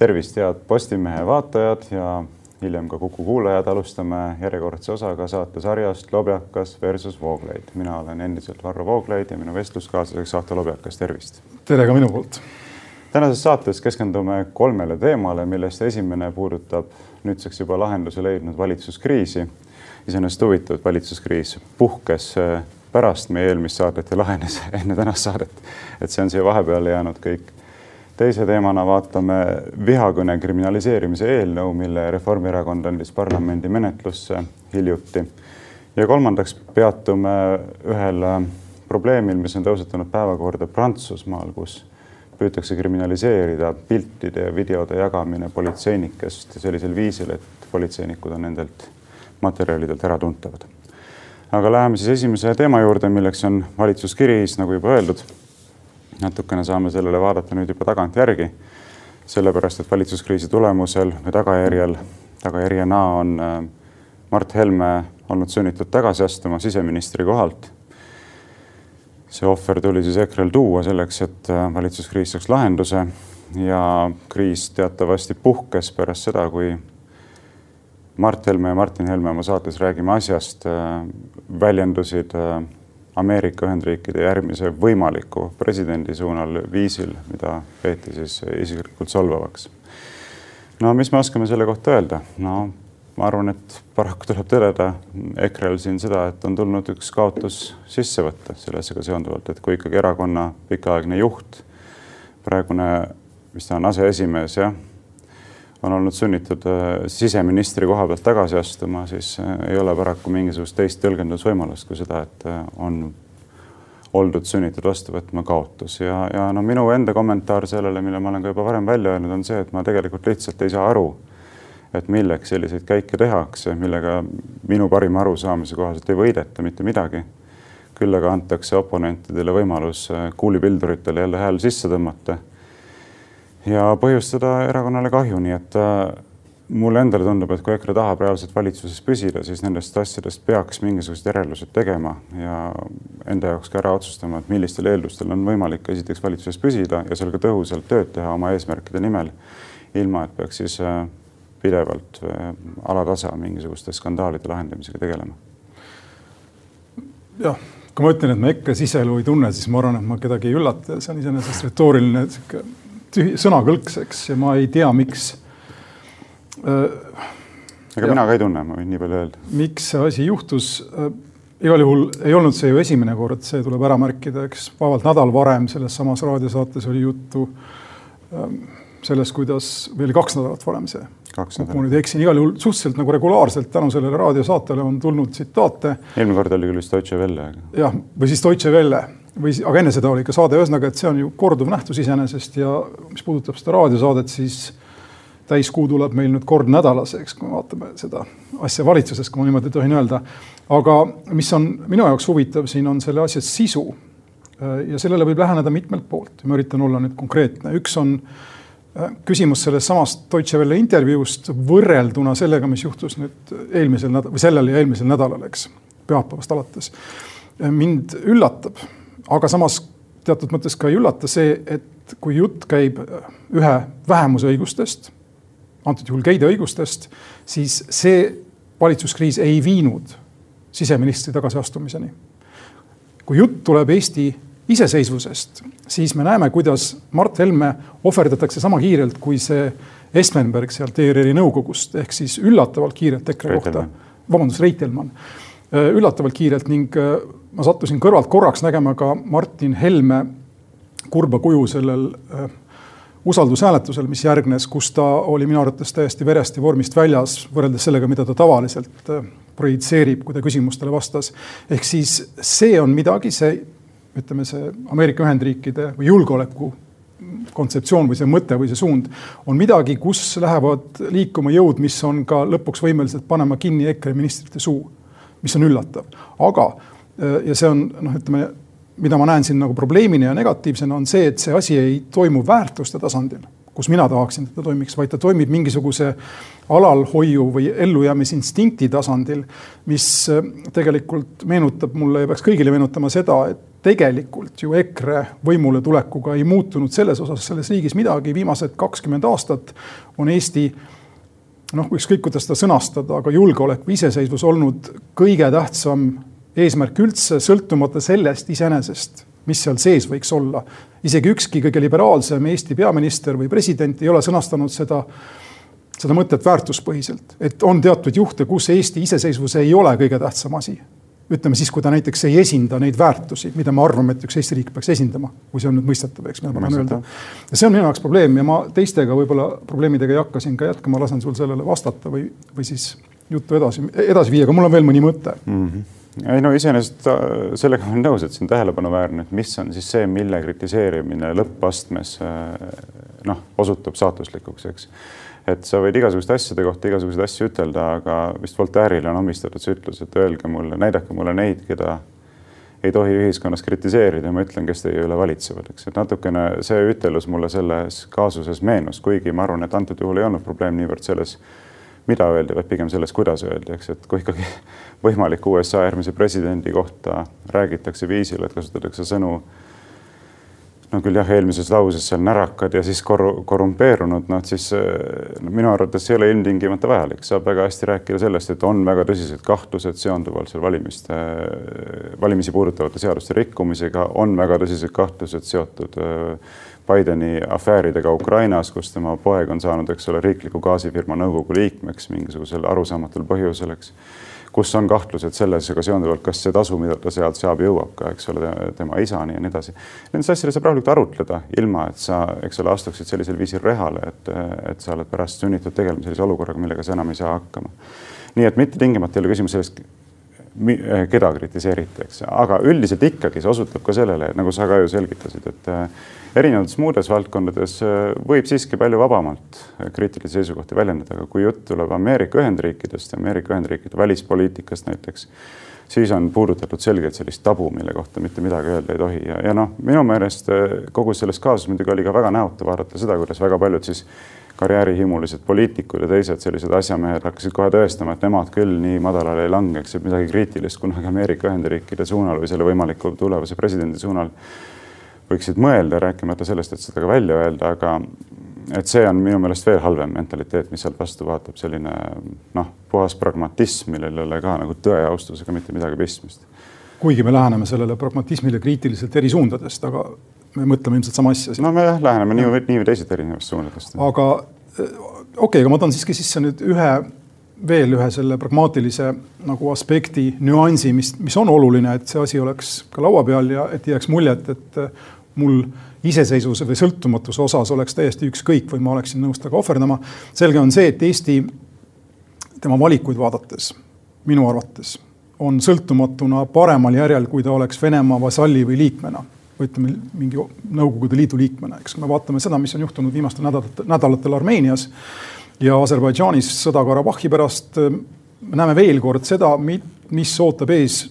tervist, head Postimehe vaatajad ja hiljem ka Kuku kuulajad, alustame järjekordse osaga saatesarjast Lobjakas versus Vooglaid. mina olen endiselt Varro Vooglaid ja minu vestluskaaslaseks Ahto Lobjakas, tervist. tere ka minu poolt. tänases saates keskendume kolmele teemale, millest esimene puudutab nüüdseks juba lahenduse leidnud valitsuskriisi. iseenesest huvitav, et valitsuskriis puhkes eh, pärast meie eelmist saadet ja lahenes enne tänast saadet. et see on siia vahepeale jäänud kõik teise teemana vaatame vihakõne kriminaliseerimise eelnõu, mille Reformierakond andis parlamendi menetlusse hiljuti. ja kolmandaks peatume ühel äh, probleemil, mis on tõusetunud päevakorda Prantsusmaal, kus püütakse kriminaliseerida piltide ja videode jagamine politseinikest sellisel viisil, et politseinikud on nendelt materjalidelt äratuntavad. aga läheme siis esimese teema juurde, milleks on valitsuskiri, nagu juba öeldud natukene saame sellele vaadata nüüd juba tagantjärgi. sellepärast, et valitsuskriisi tulemusel või tagajärjel, tagajärjena on äh, Mart Helme olnud sunnitud tagasi astuma siseministri kohalt. see ohver tuli siis EKRE-l tuua selleks, et äh, valitsuskriis saaks lahenduse ja kriis teatavasti puhkes pärast seda, kui Mart Helme ja Martin Helme oma saates Räägime asjast äh, väljendusid Ameerika Ühendriikide järgmise võimaliku presidendi suunal viisil, mida peeti siis isiklikult solvavaks. no mis me oskame selle kohta öelda? no ma arvan, et paraku tuleb tõdeda EKRE-l siin seda, et on tulnud üks kaotus sisse võtta sellega seonduvalt, et kui ikkagi erakonna pikaaegne juht, praegune, mis ta on, aseesimees, jah on olnud sunnitud äh, siseministri koha pealt tagasi astuma, siis äh, ei ole paraku mingisugust teist tõlgendusvõimalust kui seda, et äh, on oldud sunnitud vastu võtma kaotus ja, ja no minu enda kommentaar sellele, mille ma olen ka juba varem välja öelnud, on see, et ma tegelikult lihtsalt ei saa aru, et milleks selliseid käike tehakse, millega minu parima arusaamise kohaselt ei võideta mitte midagi. küll aga antakse oponentidele võimalus kuulipilduritele jälle hääl sisse tõmmata ja põhjustada erakonnale kahju, nii et äh, mulle endale tundub, et kui EKRE tahab reaalselt valitsuses püsida, siis nendest asjadest peaks mingisugused järeldused tegema ja enda jaoks ka ära otsustama, et millistel eeldustel on võimalik esiteks valitsuses püsida ja seal ka tõhusalt tööd teha oma eesmärkide nimel, ilma et peaks siis äh, pidevalt äh, alatasa mingisuguste skandaalide lahendamisega tegelema. jah, kui ma ütlen, et ma EKRE siseelu ei tunne, siis ma arvan, et ma kedagi ei üllata, see on iseenesest retooriline sihuke sõnakõlks, eks, ja ma ei tea, miks äh,. ega ja, mina ka ei tunne, ma võin nii palju öelda. miks see asi juhtus äh,? igal juhul ei olnud see ju esimene kord, see tuleb ära märkida, eks vaevalt nädal varem selles samas raadiosaates oli juttu äh, sellest, kuidas, või oli kaks nädalat varem see. kui ma nüüd eksin, igal juhul suhteliselt nagu regulaarselt tänu sellele raadiosaatele on tulnud tsitaate. eelmine kord oli küll vist Deutsche Welle. jah, või siis Deutsche Welle või, aga enne seda oli ka saade, ühesõnaga, et see on ju korduv nähtus iseenesest ja mis puudutab seda raadiosaadet, siis täiskuu tuleb meil nüüd kord nädalas, eks, kui me vaatame seda asja valitsuses, kui ma niimoodi tohin öelda. aga mis on minu jaoks huvitav siin on selle asja sisu. ja sellele võib läheneda mitmelt poolt, ma üritan olla nüüd konkreetne, üks on äh, küsimus sellest samast Deutsche Welle intervjuust võrrelduna sellega, mis juhtus nüüd eelmisel nädalal või sellel ja eelmisel nädalal, eks, pühapäevast alates. mind üllatab aga samas teatud mõttes ka ei üllata see, et kui jutt käib ühe vähemuse õigustest, antud juhul geide õigustest, siis see valitsuskriis ei viinud siseministri tagasiastumiseni. kui jutt tuleb Eesti iseseisvusest, siis me näeme, kuidas Mart Helme ohverdatakse sama kiirelt kui see Espenberg sealt ERR-i nõukogust ehk siis üllatavalt kiirelt EKRE kohta, vabandust, Reitelmann, üllatavalt kiirelt ning ma sattusin kõrvalt korraks nägema ka Martin Helme kurba kuju sellel äh, usaldushääletusel, mis järgnes, kus ta oli minu arvates täiesti verest ja vormist väljas võrreldes sellega, mida ta tavaliselt äh, projitseerib, kui ta küsimustele vastas. ehk siis see on midagi, see ütleme, see Ameerika Ühendriikide või julgeoleku kontseptsioon või see mõte või see suund on midagi, kus lähevad liikuma jõud, mis on ka lõpuks võimelised panema kinni EKRE ministrite suu, mis on üllatav, aga ja see on noh, ütleme, mida ma näen siin nagu probleemina ja negatiivsena, on see, et see asi ei toimu väärtuste tasandil, kus mina tahaksin, et ta toimiks, vaid ta toimib mingisuguse alalhoiu või ellujäämisinstinkti tasandil, mis äh, tegelikult meenutab mulle ja peaks kõigile meenutama seda, et tegelikult ju EKRE võimule tulekuga ei muutunud selles osas selles riigis midagi, viimased kakskümmend aastat on Eesti noh, ükskõik kuidas seda sõnastada, aga julgeolek või iseseisvus olnud kõige tähtsam eesmärk üldse, sõltumata sellest iseenesest, mis seal sees võiks olla. isegi ükski kõige liberaalsem Eesti peaminister või president ei ole sõnastanud seda, seda mõtet väärtuspõhiselt, et on teatud juhte, kus Eesti iseseisvus ei ole kõige tähtsam asi ütleme siis, kui ta näiteks ei esinda neid väärtusi, mida me arvame, et üks Eesti riik peaks esindama, kui see on nüüd mõistetav, eks, mida ma tahan öelda. ja see on minu jaoks probleem ja ma teistega võib-olla probleemidega ei hakka siin ka jätkama, lasen sul sellele vastata või, või siis juttu edasi, edasi viia, aga mul on veel mõni mõte mm. -hmm ei no iseenesest sellega olen nõus, et see on tähelepanuväärne, et mis on siis see, mille kritiseerimine lõppastmes äh, noh, osutub saatuslikuks, eks. Et sa võid igasuguste asjade kohta igasuguseid asju ütelda, aga vist Voltaire'ile on omistatud see ütlus, et öelge mulle, näidake mulle neid, keda ei tohi ühiskonnas kritiseerida ma ütlen, kes teie üle valitsevad, eks, et natukene see ütelus mulle selles kaasuses meenus, kuigi ma arvan, et antud juhul ei olnud probleem niivõrd selles, mida öeldi, vaid pigem selles, kuidas öeldi, eks, et kui ikkagi võimaliku USA järgmise presidendi kohta räägitakse viisil, et kasutatakse sõnu no küll jah, eelmises lauses seal närakad ja siis korru-, korrumpeerunud, noh siis no, minu arvates ei ole ilmtingimata vajalik, saab väga hästi rääkida sellest, et on väga tõsised kahtlused seonduvalt seal valimiste, valimisi puudutavate seaduste rikkumisega, on väga tõsised kahtlused seotud Bideni afääridega Ukrainas, kus tema poeg on saanud, eks ole, riikliku gaasifirma nõukogu liikmeks mingisugusel arusaamatul põhjusel, eks kus on kahtlused sellesega seonduvalt, kas see tasu, mida ta sealt saab, jõuab ka, eks ole, tema isani ja nii edasi. Nendes asjades saab rahulikult arutleda, ilma et sa, eks ole, astuksid sellisel viisil rehale, et, et sa oled pärast sunnitud tegelema sellise olukorraga, millega sa enam ei saa hakkama. nii et mitte tingimata ei ole küsimus selles, keda kritiseeritakse, aga üldiselt ikkagi see osutab ka sellele, nagu sa ka ju selgitasid, et erinevates muudes valdkondades äh, võib siiski palju vabamalt äh, kriitilisi seisukohti väljendada, aga kui jutt tuleb Ameerika Ühendriikidest Ameerika Ühendriikide välispoliitikast näiteks, siis on puudutatud selgelt sellist tabu, mille kohta mitte midagi öelda ei tohi. Ja, ja noh, minu meelest äh, kogu selles kaasuses muidugi oli ka väga näotu vaadata seda, kuidas väga paljud siis karjäärihimulised poliitikud ja teised sellised asjamehed hakkasid kohe tõestama, et nemad küll nii madalale ei langeks, et midagi kriitilist kunagi Ameerika Ühendriikide suunal või selle võimaliku tulevase presidendi suunal võiksid mõelda, rääkimata sellest, et seda ka välja öelda, aga et see on minu meelest veel halvem mentaliteet, mis sealt vastu vaatab, selline noh, puhas pragmatism, millel ei ole ka nagu tõe austusega mitte midagi pistmist. kuigi me läheneme sellele pragmatismile kriitiliselt eri suundadest, aga me mõtleme ilmselt sama asja. no me jah, läheneme nii või nii või teisiti erinevatest suundadest. aga okei okay,, aga ma toon siiski sisse nüüd ühe veel ühe selle pragmaatilise nagu aspekti nüansi, mis, mis on oluline, et see asi oleks ka laua peal ja et jääks muljet, et mul iseseisvuse või sõltumatuse osas oleks täiesti ükskõik või ma oleksin nõus temaga ohverdama. selge on see, et Eesti tema valikuid vaadates minu arvates on sõltumatuna paremal järjel, kui ta oleks Venemaa vasalli või liikmena ütleme mingi Nõukogude Liidu liikmena, eks kui me vaatame seda, mis on juhtunud viimastel nädalatel, nädalatel Armeenias ja Aserbaidžaanis sõda Karabahhi pärast, me näeme veel kord seda, mis ootab ees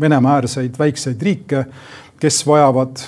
Venemaa-äärseid väikseid riike, kes vajavad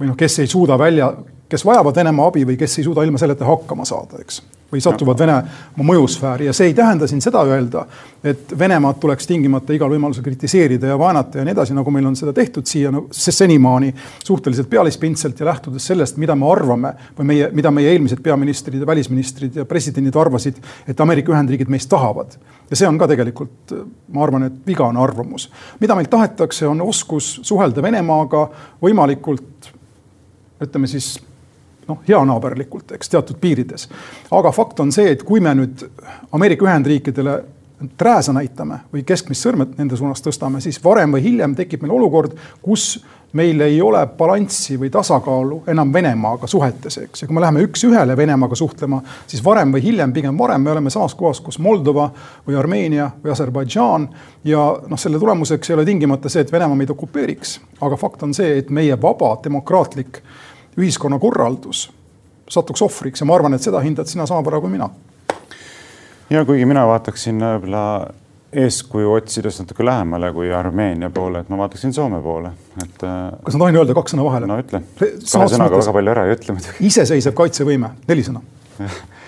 või noh, kes ei suuda välja, kes vajavad Venemaa abi või kes ei suuda ilma selleta hakkama saada, eks. Või satuvad Venemaa mõjusfääri ja see ei tähenda siin seda öelda, et Venemaad tuleks tingimata igal võimalusel kritiseerida ja vaenata ja nii edasi, nagu meil on seda tehtud siia no, senimaani suhteliselt pealispindselt ja lähtudes sellest, mida me arvame või meie, mida meie eelmised peaministrid ja välisministrid ja presidendid arvasid, et Ameerika Ühendriigid meist tahavad. ja see on ka tegelikult, ma arvan, et vigane arvamus. mida meilt tahetakse, on oskus suhelda Venemaaga võimalikult ütleme siis noh, heanaaberlikult, eks teatud piirides. aga fakt on see, et kui me nüüd Ameerika Ühendriikidele rääsa näitame või keskmist sõrmet nende suunas tõstame, siis varem või hiljem tekib meil olukord, kus meil ei ole balanssi või tasakaalu enam Venemaaga suhetes, eks. ja kui me läheme üks-ühele Venemaaga suhtlema, siis varem või hiljem, pigem varem, me oleme samas kohas, kus Moldova või Armeenia või Aserbaidžaan. ja noh, selle tulemuseks ei ole tingimata see, et Venemaa meid okupeeriks, aga fakt on see, et meie vaba demokraatlik ühiskonnakorraldus satuks ohvriks ja ma arvan, et seda hindad sina samavõrra kui mina. ja kuigi mina vaataksin võib-olla eeskuju otsides natuke lähemale kui Armeenia poole, et ma vaataksin Soome poole, et. Äh, kas ma tohin öelda kaks sõna vahele? no ütle, kahe sõnaga väga palju ära ei ütle muidugi. iseseisev kaitsevõime, neli sõna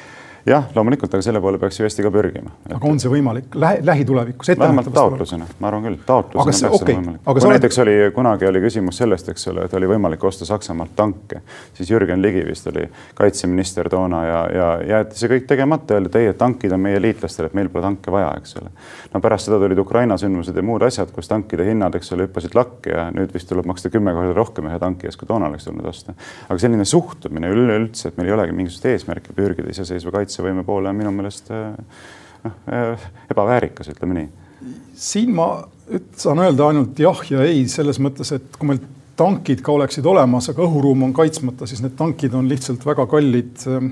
jah, loomulikult, aga selle poole peaks ju Eesti ka pürgima. aga on see võimalik Lähi, lähitulevikus? vähemalt taotlusena, ma arvan küll, taotlusena peaks okay. võimalik. kui oled... näiteks oli, kunagi oli küsimus sellest, eks ole, et oli võimalik osta Saksamaalt tanke, siis Jürgen Ligi vist oli kaitseminister toona ja, ja jäeti see kõik tegemata, öeldi, et ei, et tankid on meie liitlastele, et meil pole tanke vaja, eks ole. no pärast seda tulid Ukraina sündmused ja muud asjad, kus tankide hinnad, eks ole, hüppasid lakke ja nüüd vist tuleb maksta kümme korda rohkem ühe tanki eest, kui toona oleks tulnud osta. aga selline suhtumine üleüldse, et meil ei olegi mingisugust eesmärki pürgida iseseisva kaitsevõime poole, on minu meelest eh, noh, eh, ebaväärikas, ütleme nii. siin ma saan öelda ainult jah ja ei selles mõttes, et kui meil tankid ka oleksid olemas, aga õhuruum on kaitsmata, siis need tankid on lihtsalt väga kallid eh,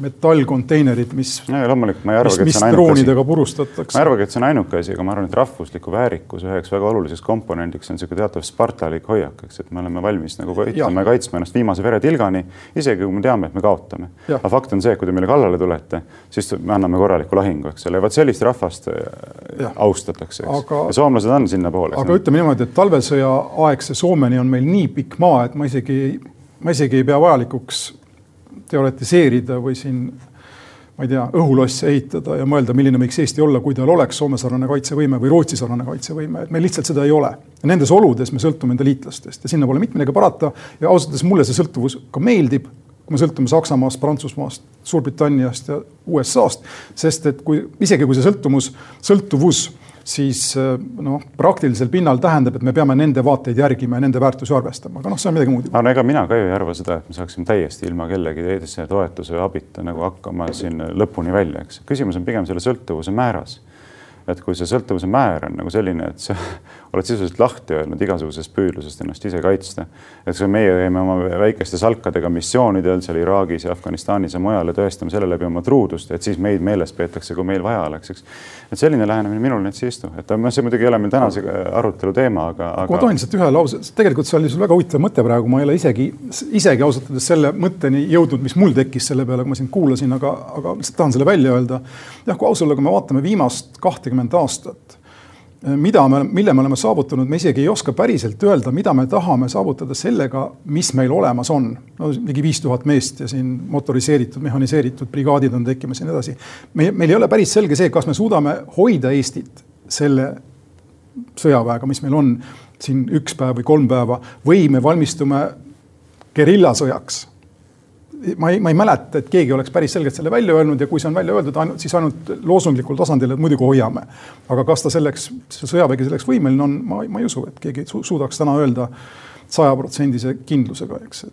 metallkonteinerid, mis. loomulikult ma ei arvagi, et see on ainuke droonidega purustatakse. ma ei arvagi, et see on ainuke asi, aga ma arvan, et rahvusliku väärikuse üheks väga oluliseks komponendiks on niisugune teatav spartalik hoiak, eks, et me oleme valmis nagu võitlema ja kaitsma ennast viimase veretilgani, isegi kui me teame, et me kaotame. aga fakt on see, et kui te meile kallale tulete, siis me anname korraliku lahingu, eks ole, vot sellist rahvast äh, ja. austatakse, eks aga, ja soomlased on sinnapoole. aga ütleme niimoodi, et talvesõja aegse Soomeni on meil nii pikk maa, et ma isegi, ma isegi ei pea vajalikuks teoretiseerida või siin ma ei tea, õhulosse ehitada ja mõelda, milline võiks Eesti olla, kui tal oleks Soome-sarnane kaitsevõime või Rootsi-sarnane kaitsevõime, et meil lihtsalt seda ei ole. Nendes oludes me sõltume enda liitlastest ja sinna pole mitte midagi parata ja ausalt öeldes mulle see sõltuvus ka meeldib, kui me sõltume Saksamaast, Prantsusmaast, Suurbritanniast ja USA-st, sest et kui isegi kui see sõltumus, sõltuvus siis äh, noh, praktilisel pinnal tähendab, et me peame nende vaateid järgima ja nende väärtusi arvestama, aga noh, see on midagi muud. aga no ega mina ka ju ei arva seda, et me saaksime täiesti ilma kellegi teise toetuse või abita nagu hakkama siin lõpuni välja, eks. küsimus on pigem selle sõltuvuse määras et kui see sõltuvuse määr on nagu selline, et sa oled sisuliselt lahti öelnud igasugusest püüdlusest ennast ise kaitsta. et kui meie käime oma väikeste salkadega missioonidel seal Iraagis ja Afganistanis ja mujal ja tõestame selle läbi oma truudust, et siis meid meeles peetakse, kui meil vaja oleks, eks. et selline lähenemine minul näiteks ei istu, et noh, see muidugi ei ole meil tänase arutelu teema, aga, aga.... ma tohin lihtsalt ühe lause, tegelikult see oli sul väga huvitav mõte praegu, ma ei ole isegi, isegi ausalt öeldes selle mõtteni jõudnud, mis mul tekkis selle peale, kui ma sind kuulasin, aga, aga lihtsalt tahan selle välja öelda. jah, kui aus olla, kui me vaatame viimast kahtekümmet aastat mida me, mille me oleme saavutanud, me isegi ei oska päriselt öelda, mida me tahame saavutada sellega, mis meil olemas on. no ligi viis tuhat meest ja siin motoriseeritud, mehhaniseeritud brigaadid on tekkimas ja nii edasi. me, meil ei ole päris selge see, kas me suudame hoida Eestit selle sõjaväega, mis meil on siin üks päev või kolm päeva või me valmistume gerillasõjaks ma ei, ma ei mäleta, et keegi oleks päris selgelt selle välja öelnud ja kui see on välja öeldud, siis ainult loosunglikul tasandil, et muidugi hoiame. aga kas ta selleks, sõjavägi selleks võimeline on, ma, ma ei usu, et keegi su suudaks täna öelda sajaprotsendise kindlusega, eks.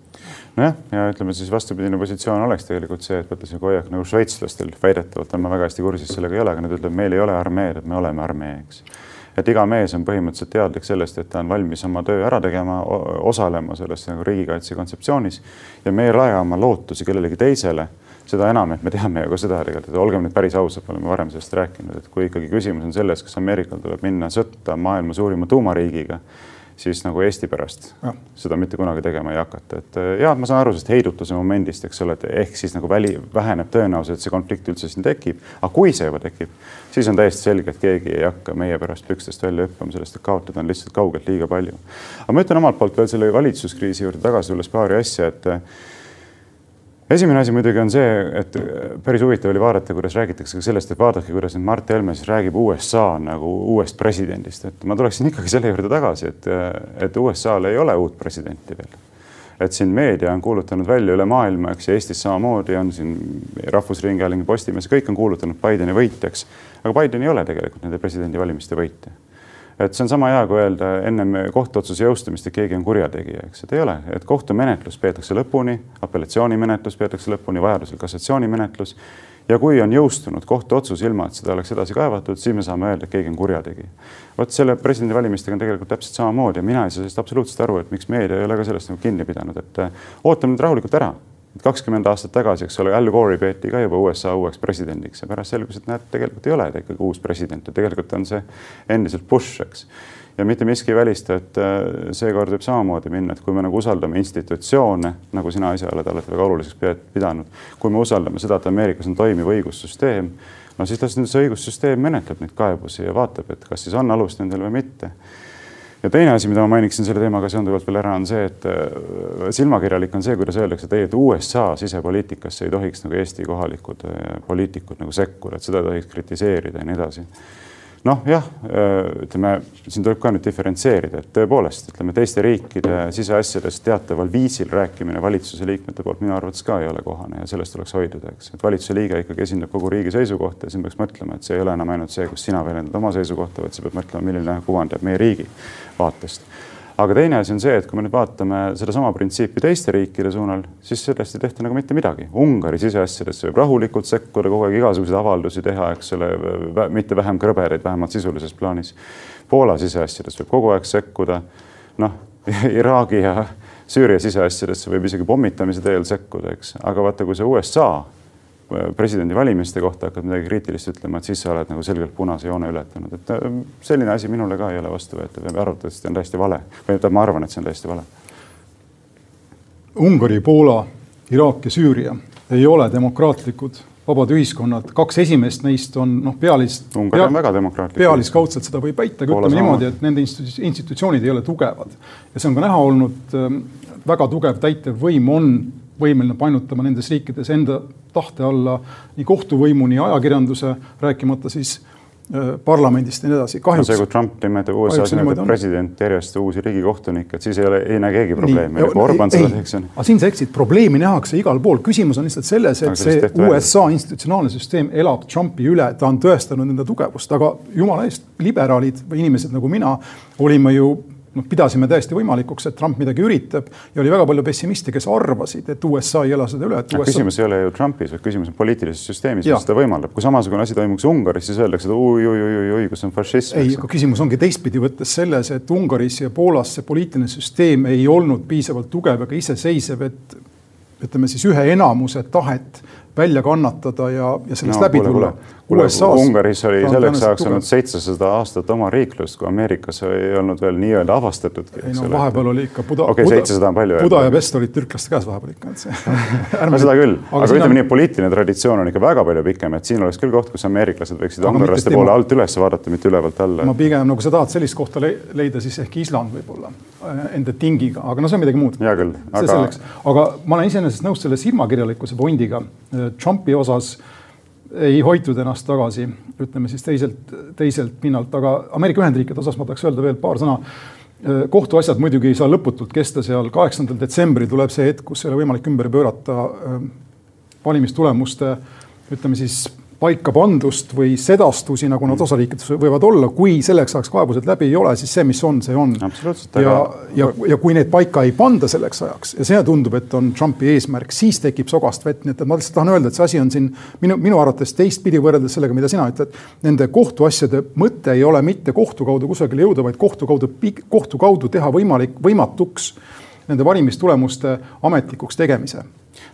nojah, ja ütleme siis vastupidine positsioon oleks tegelikult see, et võtta sihuke hoiak nagu šveitslastel väidetavalt on ma väga hästi kursis sellega ei ole, aga nad ütlevad, meil ei ole armeed, et me oleme armee, eks et iga mees on põhimõtteliselt teadlik sellest, et ta on valmis oma töö ära tegema, osalema selles nagu riigikaitse kontseptsioonis. Ja me ei raja oma lootusi kellelegi teisele. Seda enam, et me teame ju ka seda tegelikult, et olgem nüüd päris ausad, me oleme varem sellest rääkinud, et kui ikkagi küsimus on selles, kas Ameerikal tuleb minna sõtta maailma suurima tuumariigiga siis nagu Eesti pärast ja. seda mitte kunagi tegema ei hakata, et äh, ja ma saan aru sellest heidutuse momendist, eks ole, et ehk siis nagu väli, väheneb tõenäosus, et see konflikt üldse siin tekib. aga kui see juba tekib, siis on täiesti selge, et keegi ei hakka meie pärast pükstest välja hüppama, sellest, et kaotada on lihtsalt kaugelt liiga palju. aga ma ütlen omalt poolt veel selle valitsuskriisi juurde tagasi tulles paari asja, et esimene asi muidugi on see, et päris huvitav oli vaadata, kuidas räägitakse ka sellest, et vaadake, kuidas nüüd Mart Helme siis räägib USA nagu uuest presidendist, et ma tuleksin ikkagi selle juurde tagasi, et, et USA-l ei ole uut presidenti veel. et siin meedia on kuulutanud välja üle maailma, eks ja Eestis samamoodi on siin Rahvusringhääling, Postimees, kõik on kuulutanud Bideni võitjaks. aga Biden ei ole tegelikult nende presidendivalimiste võitja et see on sama hea, kui öelda ennem kohtuotsuse jõustumist, et keegi on kurjategija, eks, et ei ole, et kohtumenetlus peetakse lõpuni, apellatsioonimenetlus peetakse lõpuni, vajadusel kassatsioonimenetlus. ja kui on jõustunud kohtuotsus, ilma et seda oleks edasi kaevatud, siis me saame öelda, et keegi on kurjategija. vot selle presidendivalimistega on tegelikult täpselt samamoodi ja mina ei saa sellest absoluutselt aru, et miks meedia ei ole ka sellest nagu kinni pidanud, et ootame nüüd rahulikult ära kakskümmend aastat tagasi, eks ole, Al Gore'i peeti ka juba USA uueks presidendiks ja pärast selgus, et näed, tegelikult ei ole ta ikkagi uus president ja tegelikult on see endiselt Bush, eks. ja mitte miski ei välista, et äh, seekord võib samamoodi minna, et kui me nagu usaldame institutsioone, nagu sina ise oled alati väga oluliseks pidanud, kui me usaldame seda, et Ameerikas on toimiv õigussüsteem, no siis las nüüd see õigussüsteem menetleb neid kaebusi ja vaatab, et kas siis on alust nendel või mitte ja teine asi, mida ma mainiksin selle teemaga seonduvalt veel ära, on see, et äh, silmakirjalik on see, kuidas öeldakse, et ei, et USA sisepoliitikasse ei tohiks nagu Eesti kohalikud äh, poliitikud nagu sekkuda, et seda ei tohiks kritiseerida ja nii edasi noh, jah, ütleme, siin tuleb ka nüüd diferentseerida, et tõepoolest, ütleme teiste riikide siseasjadest teataval viisil rääkimine valitsuse liikmete poolt minu arvates ka ei ole kohane ja sellest tuleks hoiduda, eks, et valitsuse liige ikkagi esindab kogu riigi seisukohta ja siin peaks mõtlema, et see ei ole enam ainult see, kus sina väljendad oma seisukohta, vaid sa pead mõtlema, milline kuvand jääb meie riigi vaatest aga teine asi on see, et kui me nüüd vaatame sedasama printsiipi teiste riikide suunal, siis sellest ei tehta nagu mitte midagi. Ungari siseasjadesse võib rahulikult sekkuda, kogu aeg igasuguseid avaldusi teha, eks ole, mitte vähem krõbedaid, vähemalt sisulises plaanis. Poola siseasjadesse võib kogu aeg sekkuda. noh, Iraagi ja Süüria siseasjadesse võib isegi pommitamise teel sekkuda, eks, aga vaata, kui see USA presidendivalimiste kohta hakkad midagi kriitilist ütlema, et siis sa oled nagu selgelt punase joone ületanud, et äh, selline asi minule ka ei ole vastuvõetav ja arvatavasti on täiesti vale või tähendab, ma arvan, et see on täiesti vale. Ungari, Poola, Iraak ja Süüria ei ole demokraatlikud vabad ühiskonnad, kaks esimest neist on noh, pealis. Ungari on väga demokraatlik. pealiskaudselt seda võib väita, aga ütleme niimoodi, et nende institutsioonid ei ole tugevad ja see on ka näha olnud ähm, väga tugev täitevvõim on võimeline painutama nendes riikides enda tahte alla nii kohtuvõimu, nii ajakirjanduse, rääkimata siis äh, parlamendist ja nii edasi. kahjuks no. see, kui Trump nimetab USA-s nimetab president järjest uusi riigikohtunikke, et siis ei ole, ei näe keegi probleemi. nagu Orban seda teeks. aga siin sa eksid, probleemi nähakse igal pool, küsimus on lihtsalt selles, et see USA välja. institutsionaalne süsteem elab Trumpi üle, ta on tõestanud enda tugevust, aga jumala eest, liberaalid või inimesed nagu mina olime ju noh, pidasime täiesti võimalikuks, et Trump midagi üritab ja oli väga palju pessimiste, kes arvasid, et USA ei ela seda üle. USA... küsimus ei ole ju Trumpis, vaid küsimus on poliitilises süsteemis, mis seda võimaldab. kui samasugune asi toimuks Ungaris, siis öeldakse, et oi-oi-oi-oi, kus on fašism. ei, aga küsimus ongi teistpidi võttes selles, et Ungaris ja Poolas see poliitiline süsteem ei olnud piisavalt tugev ega iseseisev, et ütleme siis ühe enamuse tahet välja kannatada ja, ja sellest no, läbi kuule, tulla. Ungaris oli selleks ajaks olnud seitsesada aastat oma riiklust, kui Ameerikas ei olnud veel nii-öelda avastatudki. ei no vahepeal oli ikka Buda. okei okay,, seitsesada on palju. Buda ja Pest olid türklaste käes vahepeal ikka, et see no seda küll, aga, aga ütleme on... nii, poliitiline traditsioon on ikka väga palju pikem, et siin oleks küll koht, kus ameeriklased võiksid ungarlaste poole alt üles vaadata, mitte ülevalt alla. ma pigem nagu sa tahad sellist kohta leida, siis ehk Island võib-olla äh, enda tingiga, aga no see on midagi muud. hea küll, aga. aga ma olen iseenesest nõus selle silmakirjalikkuse pointiga Trumpi osas ei hoitud ennast tagasi, ütleme siis teiselt, teiselt pinnalt, aga Ameerika Ühendriikide osas ma tahaks öelda veel paar sõna. kohtuasjad muidugi ei saa lõputult kesta seal, kaheksandal detsembril tuleb see hetk, kus ei ole võimalik ümber pöörata äh, valimistulemuste ütleme siis paika pandust või sedastusi, nagu nad osariikides võivad olla, kui selleks ajaks kaebused läbi ei ole, siis see, mis on, see on. ja, ja, ja kui need paika ei panda selleks ajaks ja see tundub, et on Trumpi eesmärk, siis tekib sogast vett, nii et ma lihtsalt tahan öelda, et see asi on siin minu, minu arvates teistpidi võrreldes sellega, mida sina ütled. Nende kohtuasjade mõte ei ole mitte kohtu kaudu kusagile jõuda, vaid kohtu kaudu, kohtu kaudu teha võimalik, võimatuks nende valimistulemuste ametlikuks tegemise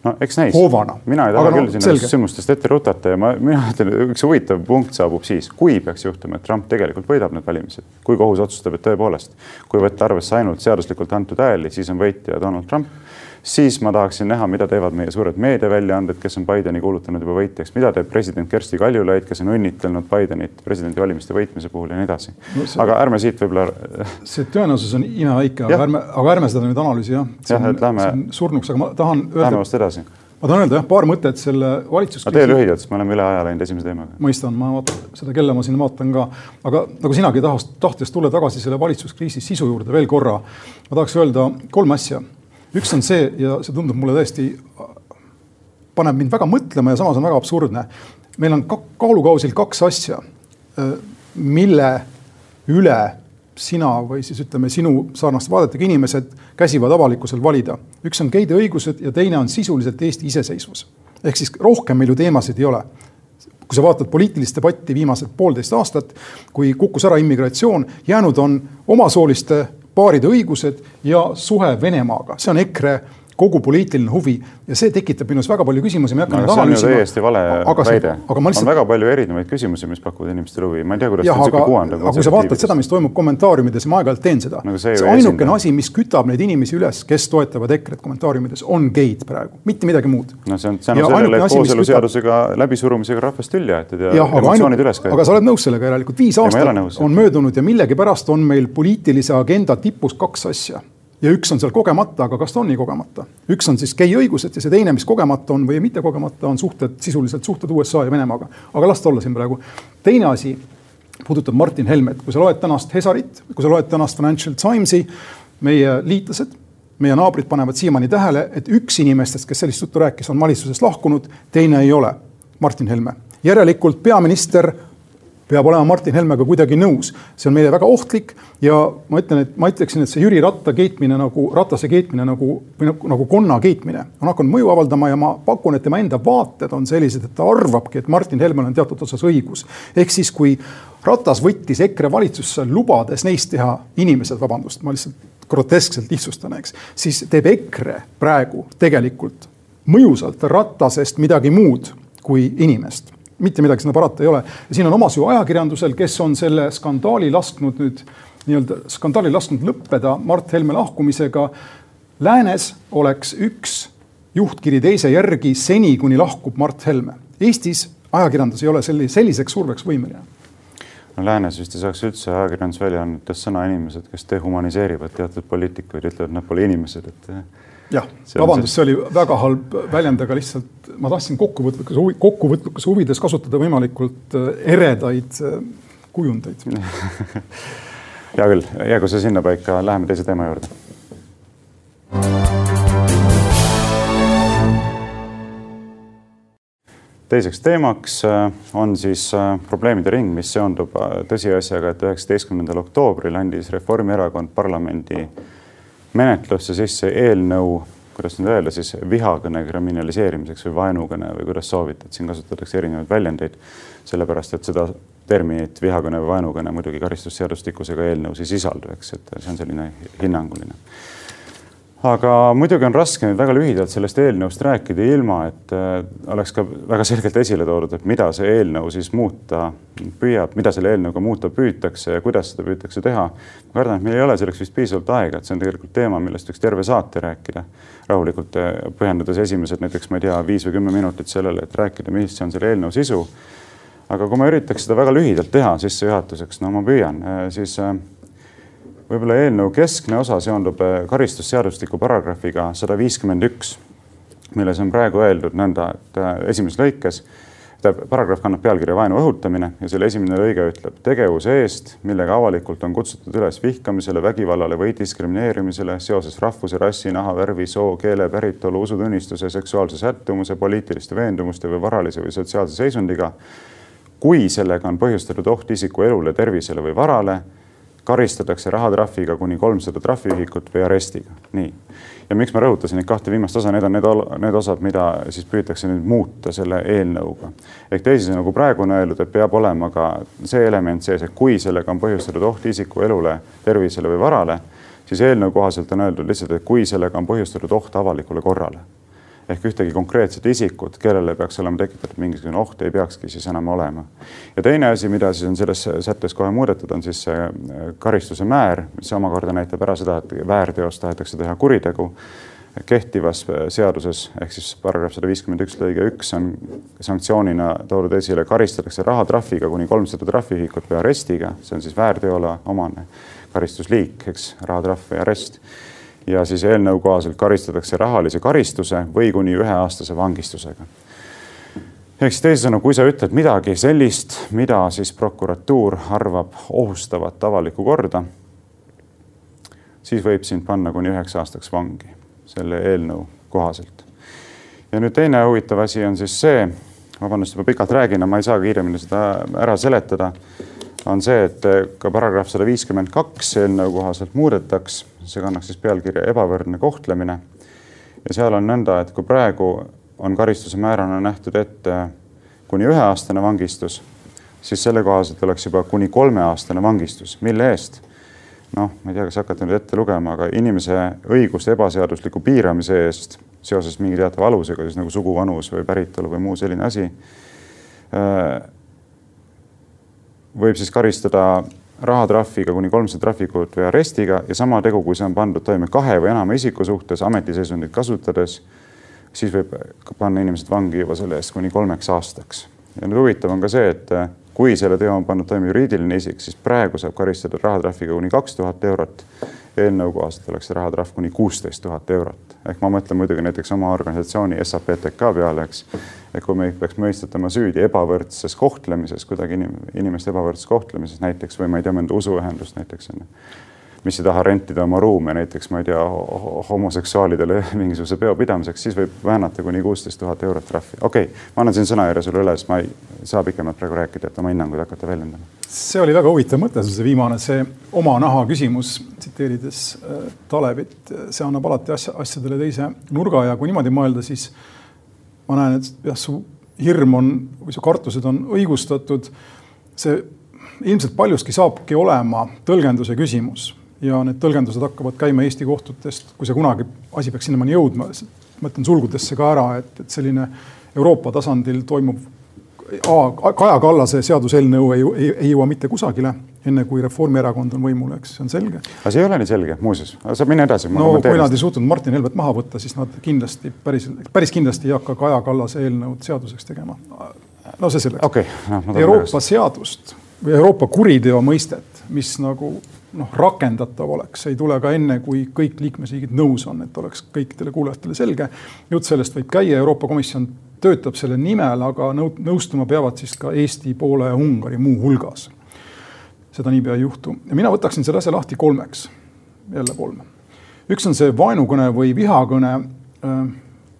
no eks näis. mina ei taha küll no, siin sündmustest ette rutata ja ma, mina ütlen, üks huvitav punkt saabub siis, kui peaks juhtuma, et Trump tegelikult võidab need valimised, kui kohus otsustab, et tõepoolest, kui võtta arvesse ainult seaduslikult antud hääli, siis on võitja Donald Trump siis ma tahaksin näha, mida teevad meie suured meediaväljaanded, kes on Bideni kuulutanud juba võitjaks, mida teeb president Kersti Kaljulaid, kes on õnnitlenud Bidenit presidendivalimiste võitmise puhul ja nii edasi no. aga ärme siit võib-olla. see tõenäosus on imeväike, aga ärme, aga ärme seda nüüd analüüsi jah. jah, et lähme. surnuks, aga ma tahan öelda. Lähme vast edasi ma tahan öelda jah, paar mõtet selle valitsuskriisi. tee lühidalt, sest me oleme üle aja läinud esimese teemaga. mõistan, ma vaatan seda kella, ma siin vaatan ka, aga nagu sinagi tahaks, tahtes tulla tagasi selle valitsuskriisi sisu juurde veel korra, ma tahaks öelda kolm asja üks on see ja see tundub mulle tõesti, paneb mind väga mõtlema ja samas on väga absurdne. meil on kaalukausil kaks asja, äh, mille üle sina või siis ütleme, sinu sarnaste vaadetega inimesed käsivad avalikkusel valida. üks on geide õigused ja teine on sisuliselt Eesti iseseisvus. ehk siis rohkem meil ju teemasid ei ole kui sa vaatad poliitilist debatti viimased poolteist aastat, kui kukkus ära immigratsioon, jäänud on omasooliste paaride õigused ja suhe Venemaaga, see on EKRE kogu poliitiline huvi ja see tekitab minus väga palju küsimusi, ma ei hakka no, neid analüüsima. täiesti vale aga väide. Lihtsalt... on väga palju erinevaid küsimusi, mis pakuvad inimestele huvi, ma ei tea, kuidas jah, aga, aga kui sa vaatad seda, mis toimub kommentaariumides, ma aeg-ajalt teen seda no,. see, see ainukene asi, mis kütab neid inimesi üles, kes toetavad EKRE-t kommentaariumides, on geid praegu, mitte midagi muud. no see on tänu sellele, et kooseluseadusega kütab... läbisurumisega rahvast tülli aetud ja, ja emotsioonid üles käivad. aga sa oled nõus sellega järelikult, viis aastat on möödunud ja millegipärast on meil poliitilise agenda tipus kaks asja ja üks on seal kogemata, aga kas ta on nii kogemata? üks on siis gei õigused ja see teine, mis kogemata on või mitte kogemata, on suhted, sisuliselt suhted USA ja Venemaaga. aga las ta olla siin praegu. teine asi puudutab Martin Helmet, kui sa loed tänast Hesarit, kui sa loed tänast Financial Timesi, meie liitlased, meie naabrid panevad siiamaani tähele, et üks inimestest, kes sellist juttu rääkis, on valitsusest lahkunud, teine ei ole Martin Helme. järelikult peaminister peab olema Martin Helmega kuidagi nõus. see on meile väga ohtlik ja ma ütlen, et ma ütleksin, et see Jüri Ratta keetmine nagu, Ratase keetmine nagu, või nagu, nagu konna keetmine on hakanud mõju avaldama ja ma pakun, et tema enda vaated on sellised, et ta arvabki, et Martin Helmel on teatud osas õigus. ehk siis, kui Ratas võttis EKRE valitsusse, lubades neist teha inimesed, vabandust, ma lihtsalt groteskselt lihtsustan, eks, siis teeb EKRE praegu tegelikult mõjusalt Ratasest midagi muud kui inimest mitte midagi sinna parata ei ole. ja siin on omas ju ajakirjandusel, kes on selle skandaali lasknud nüüd nii-öelda skandaali lasknud lõppeda Mart Helme lahkumisega. Läänes oleks üks juhtkiri teise järgi seni, kuni lahkub Mart Helme. Eestis ajakirjandus ei ole selli-, selliseks surveks võimeline no läänes vist ei saaks üldse ajakirjandusväljaannetest sõna inimesed, kes dehumaniseerivad teatud poliitikuid, ütlevad, nad pole inimesed, et jah, vabandust, see oli väga halb väljend, aga lihtsalt ma tahtsin kokkuvõtlikkuse huvi, kokkuvõtlikkuse huvides kasutada võimalikult äh, eredaid äh, kujundeid hea küll, jäägu see sinnapaika, läheme teise teema juurde. Teiseks teemaks äh, on siis probleemide ring, mis seondub tõsiasjaga, et üheksateistkümnendal oktoobril andis Reformierakond parlamendi menetlusse sisse eelnõu, kuidas nüüd öelda siis vihakõne kriminaliseerimiseks või vaenukõne või kuidas soovite, et siin kasutatakse erinevaid väljendeid, sellepärast et seda terminit vihakõne või vaenukõne muidugi karistusseadustikus ega eelnõus ei sisaldu, eks, et see on selline hinnanguline aga muidugi on raske nüüd väga lühidalt sellest eelnõust rääkida, ilma et äh, oleks ka väga selgelt esile toodud, et mida see eelnõu siis muuta püüab, mida selle eelnõuga muuta püütakse ja kuidas seda püütakse teha. ma kardan, et meil ei ole selleks vist piisavalt aega, et see on tegelikult teema, millest võiks terve saate rääkida. rahulikult äh, pühendades esimesed näiteks, ma ei tea, viis või kümme minutit sellele, et rääkida, mis on selle eelnõu sisu. aga kui ma üritaks seda väga lühidalt teha sissejuhatuseks, no ma püüan, äh, siis võib-olla eelnõu keskne osa seondub äh, karistusseadustiku paragrahviga sada viiskümmend üks, milles on praegu öeldud nõnda, et äh, esimeses lõikes, tähendab, paragrahv kannab pealkirja vaenu õhutamine ja selle esimene lõige ütleb tegevuse eest, millega avalikult on kutsutud üles vihkamisele, vägivallale või diskrimineerimisele seoses rahvuse, rassi, nahavärvi, soo, keele, päritolu, usutunnistuse, seksuaalse sättumuse, poliitiliste veendumuste või varalise või sotsiaalse seisundiga. kui sellega on põhjustatud oht isiku elule, tervisele või varale karistatakse rahatrahviga kuni kolmsada trahviühikut või arestiga. nii. ja miks ma rõhutasin neid kahte viimast osa, need on need, need osad, mida siis püütakse nüüd muuta selle eelnõuga. ehk teisisõnu, kui praegu on öeldud, et peab olema ka see element sees, et kui sellega on põhjustatud oht isiku elule, tervisele või varale, siis eelnõu kohaselt on öeldud lihtsalt, et kui sellega on põhjustatud oht avalikule korrale ehk ühtegi konkreetset isikut, kellele peaks olema tekitatud mingisugune oht, ei peakski siis enam olema. ja teine asi, mida siis on selles sättes kohe muudetud, on siis see äh, karistuse määr, mis omakorda näitab ära seda, et väärteost tahetakse teha kuritegu. Kehtivas äh, seaduses ehk siis paragrahv sada viiskümmend üks lõige üks on sanktsioonina toodud esile, karistatakse rahatrahviga kuni kolmsada trahviühikut või arestiga, see on siis väärteole omane karistusliik, eks, rahatrahv või arest ja siis eelnõu kohaselt karistatakse rahalise karistuse või kuni üheaastase vangistusega. ehk siis teisisõnu, kui sa ütled midagi sellist, mida siis prokuratuur arvab ohustavat avalikku korda, siis võib sind panna kuni üheks aastaks vangi selle eelnõu kohaselt. ja nüüd teine huvitav asi on siis see, vabandust, juba pikalt räägin, aga ma ei saa kiiremini seda ära seletada, on see, et ka paragrahv sada viiskümmend kaks eelnõu kohaselt muudetaks see kannaks siis pealkirja ebavõrdne kohtlemine. ja seal on nõnda, et kui praegu on karistuse määrana nähtud ette kuni üheaastane vangistus, siis selle kohaselt oleks juba kuni kolmeaastane vangistus, mille eest? noh, ma ei tea, kas hakata nüüd ette lugema, aga inimese õiguste ebaseadusliku piiramise eest seoses mingi teatava alusega, siis nagu sugu, vanus või päritolu või muu selline asi, võib siis karistada rahatrahviga kuni kolmsada trahvikut või arestiga ja sama tegu, kui see on pandud toime kahe või enama isiku suhtes ametiseisundit kasutades, siis võib panna inimesed vangi juba selle eest kuni kolmeks aastaks. ja nüüd huvitav on ka see, et kui selle teo on pannud toime juriidiline isik, siis praegu saab karistada rahatrahviga kuni kaks tuhat eurot. eelnõu kohaselt oleks see rahatrahv kuni kuusteist tuhat eurot. Ehk ma mõtlen muidugi näiteks oma organisatsiooni SAPTK peale, eks. et kui meid peaks mõistetama süüdi ebavõrdses kohtlemises, kuidagi inim, inimeste ebavõrdses kohtlemises näiteks või ma ei tea, mõnda usuühendust näiteks on ju mis ei taha rentida oma ruume näiteks, ma ei tea, homoseksuaalidele mingisuguse peo pidamiseks, siis võib väänata kuni kuusteist tuhat eurot trahvi. okei okay,, ma annan siin sõnajärje sulle üle, sest ma ei saa pikemalt praegu rääkida, et oma hinnanguid hakata väljendama. see oli väga huvitav mõte, see viimane, see oma naha küsimus, tsiteerides äh, Talevit, see annab alati asja, asjadele teise nurga ja kui niimoodi mõelda, siis ma näen, et jah, su hirm on või su kartused on õigustatud. see ilmselt paljuski saabki olema tõlgenduse küsimus ja need tõlgendused hakkavad käima Eesti kohtutest, kui see kunagi asi peaks sinnamaani jõudma. ma ütlen sulgudesse ka ära, et, et selline Euroopa tasandil toimuv A, Kaja Kallase seaduseelnõu ei, ei, ei jõua mitte kusagile, enne kui Reformierakond on võimul, eks see on selge. aga see ei ole nii selge, muuseas, saab minna edasi. no kui nad ei suutnud Martin Helmet maha võtta, siis nad kindlasti päris, päris kindlasti ei hakka Kaja Kallase eelnõud seaduseks tegema. no see selleks okay,. No, Euroopa seadust või Euroopa kuriteo mõistet, mis nagu noh, rakendatav oleks, ei tule ka enne, kui kõik liikmesriigid nõus on, et oleks kõikidele kuulajatele selge. jutt sellest võib käia, Euroopa Komisjon töötab selle nimel, aga nõustuma peavad siis ka Eesti, Poola ja Ungari muuhulgas. seda niipea ei juhtu ja mina võtaksin selle asja lahti kolmeks, jälle kolm. üks on see vaenukõne või vihakõne äh,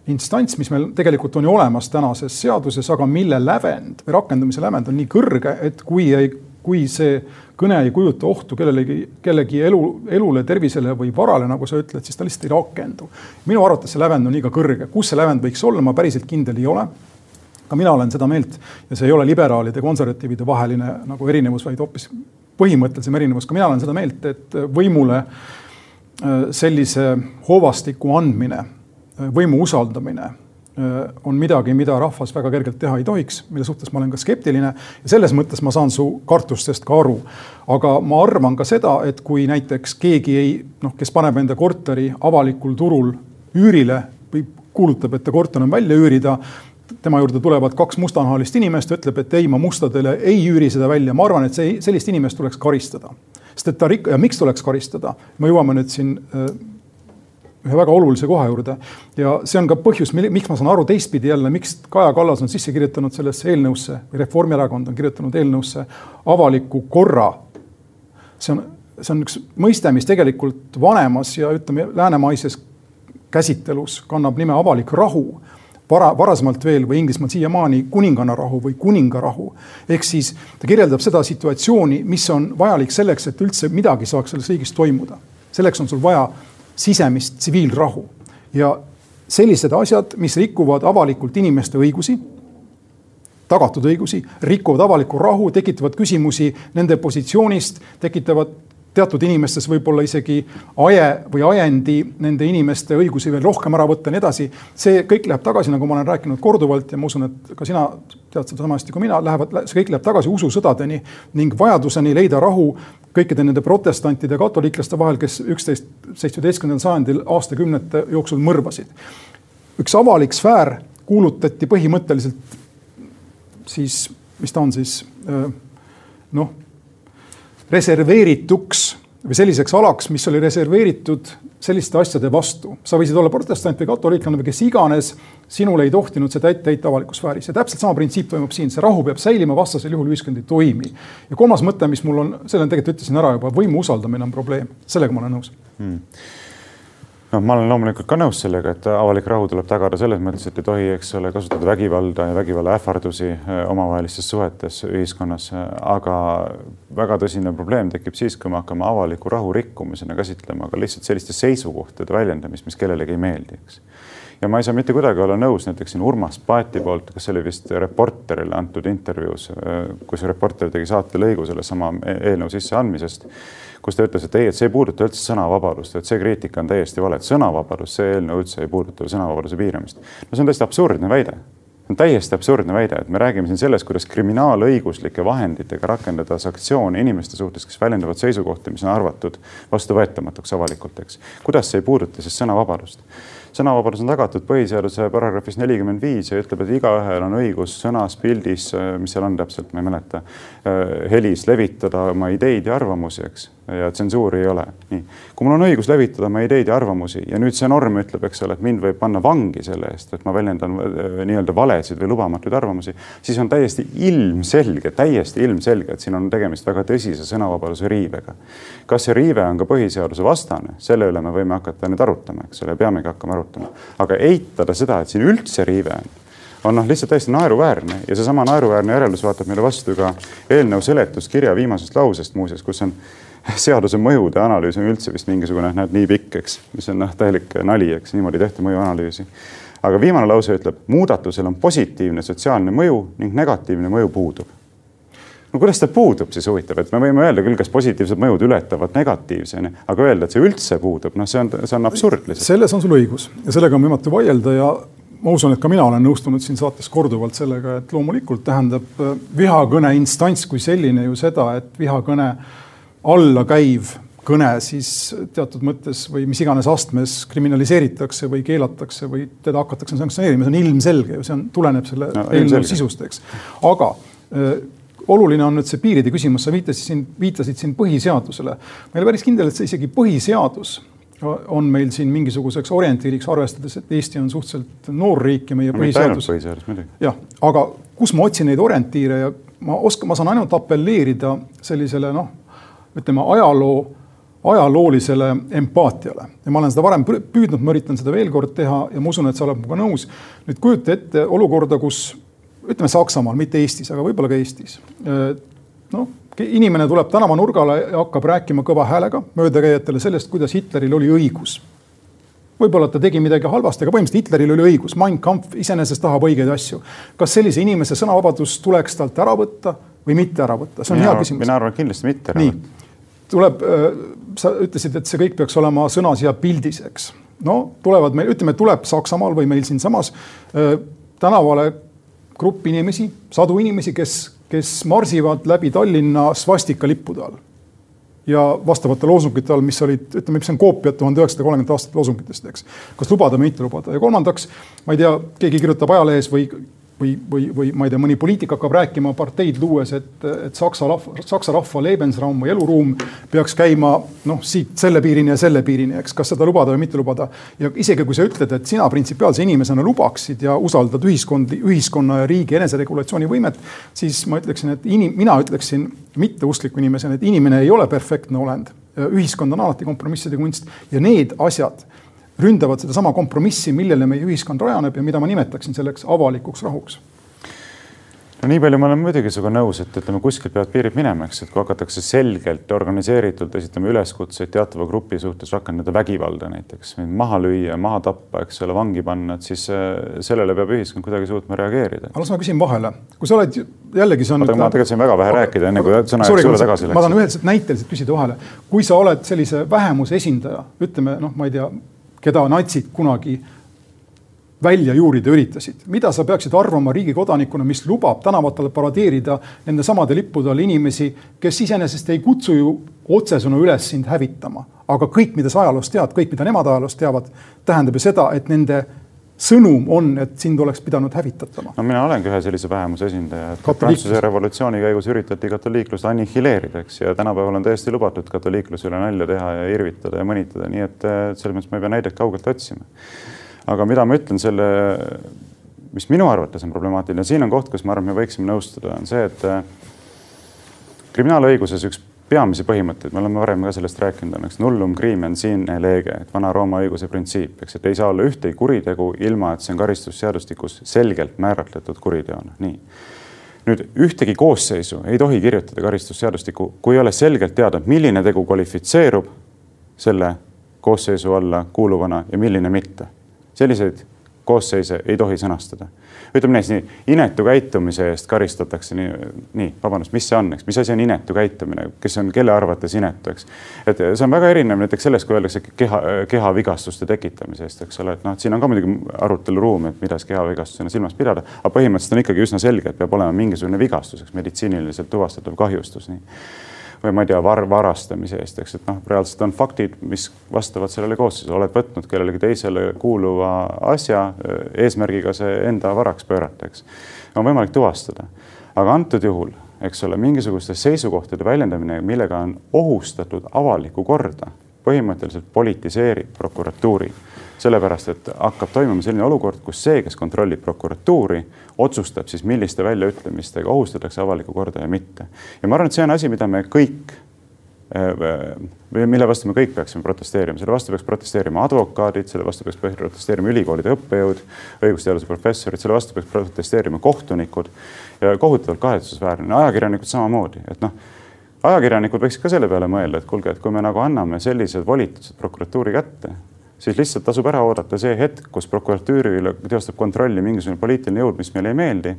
instants, mis meil tegelikult on ju olemas tänases seaduses, aga mille lävend või rakendamise lävend on nii kõrge, et kui ei, kui see kõne ei kujuta ohtu kellelegi, kellegi elu, elule, tervisele või varale, nagu sa ütled, siis ta lihtsalt ei rakendu. minu arvates see lävend on liiga kõrge, kus see lävend võiks olla, ma päriselt kindel ei ole ka mina olen seda meelt ja see ei ole liberaalide, konservatiivide vaheline nagu erinevus, vaid hoopis põhimõttelisem erinevus. ka mina olen seda meelt, et võimule äh, sellise hoovastiku andmine, võimu usaldamine on midagi, mida rahvas väga kergelt teha ei tohiks, mille suhtes ma olen ka skeptiline ja selles mõttes ma saan su kartustest ka aru. aga ma arvan ka seda, et kui näiteks keegi ei noh, kes paneb enda korteri avalikul turul üürile või kuulutab, et ta korter on välja üürida, tema juurde tulevad kaks mustanahalist inimest, ütleb, et ei, ma mustadele ei üüri seda välja, ma arvan, et see, sellist inimest tuleks karistada. sest et ta rik- ja miks tuleks karistada, me jõuame nüüd siin äh, ühe väga olulise koha juurde. ja see on ka põhjus, miks ma saan aru teistpidi jälle, miks Kaja Kallas on sisse kirjutanud sellesse eelnõusse või Reformierakond on kirjutanud eelnõusse avaliku korra. see on, see on üks mõiste, mis tegelikult vanemas ja ütleme, läänemaises käsittelus kannab nime avalik rahu vara, varasemalt veel või Inglismaal siiamaani kuninganna rahu või kuningarahu. ehk siis ta kirjeldab seda situatsiooni, mis on vajalik selleks, et üldse midagi saaks selles riigis toimuda. selleks on sul vaja sisemist tsiviilrahu. Ja sellised asjad, mis rikuvad avalikult inimeste õigusi, tagatud õigusi, rikuvad avalikku rahu, tekitavad küsimusi nende positsioonist, tekitavad teatud inimestes võib-olla isegi aje või ajendi nende inimeste õigusi veel rohkem ära võtta ja nii edasi. see kõik läheb tagasi, nagu ma olen rääkinud korduvalt ja ma usun, et ka sina tead seda sama hästi kui mina, lähevad, see kõik läheb tagasi ususõdadeni ning vajaduseni leida rahu kõikide nende protestantide ja katoliiklaste vahel, kes üksteist seitsmeteistkümnendal sajandil aastakümnete jooksul mõrvasid. üks avalik sfäär kuulutati põhimõtteliselt siis, mis ta on siis noh reserveerituks või selliseks alaks, mis oli reserveeritud selliste asjade vastu. sa võisid olla protestant või katoliiklane või kes iganes, sinule ei tohtinud seda ette heita avalikus sfääris. Ja täpselt sama printsiip toimub siin, see rahu peab säilima, vastasel juhul ühiskond ei toimi. ja kolmas mõte, mis mul on, selle tegelikult ütlesin ära juba, võimu usaldamine on probleem, sellega ma olen nõus. Hmm noh, ma olen loomulikult ka nõus sellega, et avalik rahu tuleb tagada selles mõttes, et ei tohi, eks ole, kasutada vägivalda ja vägivalla ähvardusi äh, omavahelistes suhetes ühiskonnas. aga väga tõsine probleem tekib siis, kui me hakkame avaliku rahu rikkumisena käsitlema ka lihtsalt selliste seisukohtade väljendamist, mis kellelegi ei meeldi, eks ja ma ei saa mitte kuidagi olla nõus näiteks siin Urmas Paeti poolt, kas see oli vist Reporterile antud intervjuus, äh, kus reporter tegi saatelõigu sellesama e-, eelnõu sisseandmisest kus ta ütles, et ei, et see ei puuduta üldse sõnavabadust, et see kriitika on täiesti vale, et sõnavabadus, see eelnõu üldse ei puuduta sõnavabaduse piiramist. no see on täiesti absurdne väide see on täiesti absurdne väide, et me räägime siin sellest, kuidas kriminaalõiguslike vahenditega rakendada sanktsioone inimeste suhtes, kes väljendavad seisukohti, mis on arvatud vastuvõetamatuks avalikult, eks. kuidas see ei puuduta siis sõnavabadust? sõnavabadus on tagatud põhiseaduse paragrahvis nelikümmend viis ja ütleb, et igaühel on õigus sõnas, pildis, mis seal on täpselt, ma ei mäleta, helis levitada oma ideid ja arvamusi, eks ja tsensuuri ei ole. nii, kui mul on õigus levitada oma ideid ja arvamusi. Ja nüüd see norm ütleb, eks ole, et mind võib panna vangi selle eest, et ma väljendan äh, nii-öelda valesid või lubamatuid arvamusi, siis on täiesti ilmselge, täiesti ilmselge, et siin on tegemist väga tõsise sõnavabaduse riivega. kas see riive on ka põhiseaduse vastane, selle üle me võime hakata nüüd arutama, eks ole, peamegi hakkama arutama, aga eitada seda, et siin üldse riive on on noh, lihtsalt täiesti naeruväärne. Ja seesama naeruväärne järeldus vaatab meile vastu ka eelnõu seletuskirja viimasest lausest muuseas, kus on seaduse mõjude analüüs on üldse vist mingisugune, näed, nii pikk, eks, mis on noh, täielik nali, eks, niimoodi tehti mõjuanalüüsi. aga viimane lause ütleb, muudatusel on positiivne sotsiaalne mõju ning negatiivne mõju puudub. no kuidas ta puudub siis huvitav, et me võime öelda küll, kas positiivsed mõjud ületavad negatiivse, aga öelda, et see üldse puudub, noh, see on, see on absurd lihtsalt. selles on sul õigus ja sellega on võimatu vaielda ja ma usun, et ka mina olen nõustunud siin saates korduvalt sellega, et loomulikult tähendab vihakõne instants kui selline ju seda, et vihakõne allakäiv kõne siis teatud mõttes või mis iganes astmes kriminaliseeritakse või keelatakse või teda hakatakse sanktsioneerima, see on ilmselge ju, see on, tuleneb selle no, eelnõu sisust, eks. aga äh, oluline on nüüd see piiride küsimus, sa viitasid siin, viitasid siin põhiseadusele. ma ei ole päris kindel, et see isegi põhiseadus on meil siin mingisuguseks orientiiriks, arvestades, et Eesti on suhteliselt noor riik ja meie no, põhiseadus. põhiseadus muidugi. jah, aga kus ma otsin neid orientiire ja ma oskan, ma saan ainult apelleerida sellisele noh ütleme, ajaloo, ajaloolisele empaatiale. ja ma olen seda varem püüdnud, ma üritan seda veel kord teha ja ma usun, et sa oled minuga nõus. nüüd kujuta ette olukorda, kus ütleme Saksamaal, mitte Eestis, aga võib-olla ka Eestis. noh, inimene tuleb tänavanurgale ja hakkab rääkima kõva häälega möödakäijatele sellest, kuidas Hitleril oli õigus võib-olla ta tegi midagi halvasti, aga põhimõtteliselt Hitleril oli õigus, Mein Kampf iseenesest tahab õigeid asju. kas sellise inimese sõnavabadus tuleks talt ära võtta või mitte ära võtta, see on mina hea küsimus. mina arvan, kindlasti mitte ära võtta tuleb, äh, sa ütlesid, et see kõik peaks olema sõnas ja pildis, eks. no tulevad meil, ütleme, tuleb Saksamaal või meil siinsamas äh, tänavale grupp inimesi, sadu inimesi, kes, kes marsivad läbi Tallinna svastikalippude all ja vastavate loosungite all, mis olid, ütleme, mis on koopiad tuhande üheksasada kolmekümnendate aastate loosungitest, eks. kas lubada või mitte lubada ja kolmandaks, ma ei tea, keegi kirjutab ajalehes või või, või, või ma ei tea, mõni poliitik hakkab rääkima parteid luues, et, et Saksa rahva, Saksa rahva Lebensraum või eluruum peaks käima noh, siit selle piirini ja selle piirini, eks, kas seda lubada või mitte lubada. ja isegi kui sa ütled, et sina printsipiaalse inimesena lubaksid ja usaldad ühiskondi, ühiskonna ja riigi eneseregulatsiooni võimet, siis ma ütleksin, et inim-, mina ütleksin mitteuskliku inimesena, et inimene ei ole perfektne olend. ühiskond on alati kompromisside kunst ja need asjad ründavad sedasama kompromissi, millele meie ühiskond rajaneb ja mida ma nimetaksin selleks avalikuks rahuks no nii palju ma olen muidugi sinuga nõus, et ütleme, kuskilt peavad piirid minema, eks, et kui hakatakse selgelt organiseeritult esitama üleskutseid teatava grupi suhtes rakendada vägivalda näiteks, maha lüüa, maha tappa, eks ole, vangi panna, et siis äh, sellele peab ühiskond kuidagi suutma reageerida. las ma küsin vahele, kui sa oled jällegi see on. ma tegelikult sain väga vähe aga, rääkida, enne kui sõna jääks sulle tagasi. ma tahan üheselt näiteliselt küsida vahele, kui sa oled sellise vähemuse esindaja, ütleme noh, ma ei tea keda natsid kunagi välja juurida üritasid. mida sa peaksid arvama riigi kodanikuna, mis lubab tänavatel paradeerida nende samade lippude all inimesi, kes iseenesest ei kutsu ju otsesõnu üles sind hävitama, aga kõik, mida sa ajaloost tead, kõik, mida nemad ajaloost teavad, tähendab ju seda, et nende sõnum on, et sind oleks pidanud hävitatama. no mina olengi ühe sellise vähemuse esindaja, et Prantsuse revolutsiooni käigus üritati katoliiklust annihileerida, eks, ja tänapäeval on täiesti lubatud katoliikluse üle nalja teha ja irvitada ja mõnitada, nii et selles mõttes ma ei pea näidet kaugelt otsima. aga mida ma ütlen selle, mis minu arvates on problemaatiline, siin on koht, kus ma arvan, me võiksime nõustuda, on see, et kriminaalõiguses üks peamisi põhimõtteid, me oleme varem ka sellest rääkinud, on eks nullum crimen sine lege, et Vana-Rooma õiguse printsiip, eks, et ei saa olla ühtegi kuritegu, ilma et see on karistusseadustikus selgelt määratletud kuriteona, nii. nüüd ühtegi koosseisu ei tohi kirjutada karistusseadustikku, kui ei ole selgelt teada, milline tegu kvalifitseerub selle koosseisu alla kuuluvana ja milline mitte. selliseid koosseise ei tohi sõnastada. ütleme nii, inetu käitumise eest karistatakse nii, nii, vabandust, mis see on, eks, mis asi on inetu käitumine, kes on, kelle arvates inetu, eks. et see on väga erinev näiteks sellest, kui öeldakse keha, kehavigastuste tekitamise eest, eks ole, et noh, siin on ka muidugi aruteluruumi, et mida siis kehavigastusena silmas pidada, aga põhimõtteliselt on ikkagi üsna selge, et peab olema mingisugune vigastus, eks meditsiiniliselt tuvastatav kahjustus, nii või ma ei tea, var-, varastamise eest, eks, et noh, reaalselt on faktid, mis vastavad sellele koosseisule, oled võtnud kellelegi teisele kuuluva asja eh, eesmärgiga see enda varaks pöörata, eks. on võimalik tuvastada, aga antud juhul, eks ole, mingisuguste seisukohtade väljendamine, millega on ohustatud avalikku korda, põhimõtteliselt politiseerib prokuratuuri sellepärast et hakkab toimuma selline olukord, kus see, kes kontrollib prokuratuuri, otsustab siis, milliste väljaütlemistega ohustatakse avalikku korda ja mitte. ja ma arvan, et see on asi, mida me kõik või mille vastu me kõik peaksime protesteerima, selle vastu peaks protesteerima advokaadid, selle vastu peaks protesteerima ülikoolide õppejõud, õigusteaduse professorid, selle vastu peaks protesteerima kohtunikud ja kohutavalt kahetsusväärne, ajakirjanikud samamoodi, et noh, ajakirjanikud võiksid ka selle peale mõelda, et kuulge, et kui me nagu anname sellised volitused prokuratuuri kätte, siis lihtsalt tasub ära oodata see hetk, kus prokuratuuri üle teostab kontrolli mingisugune poliitiline jõud, mis meile ei meeldi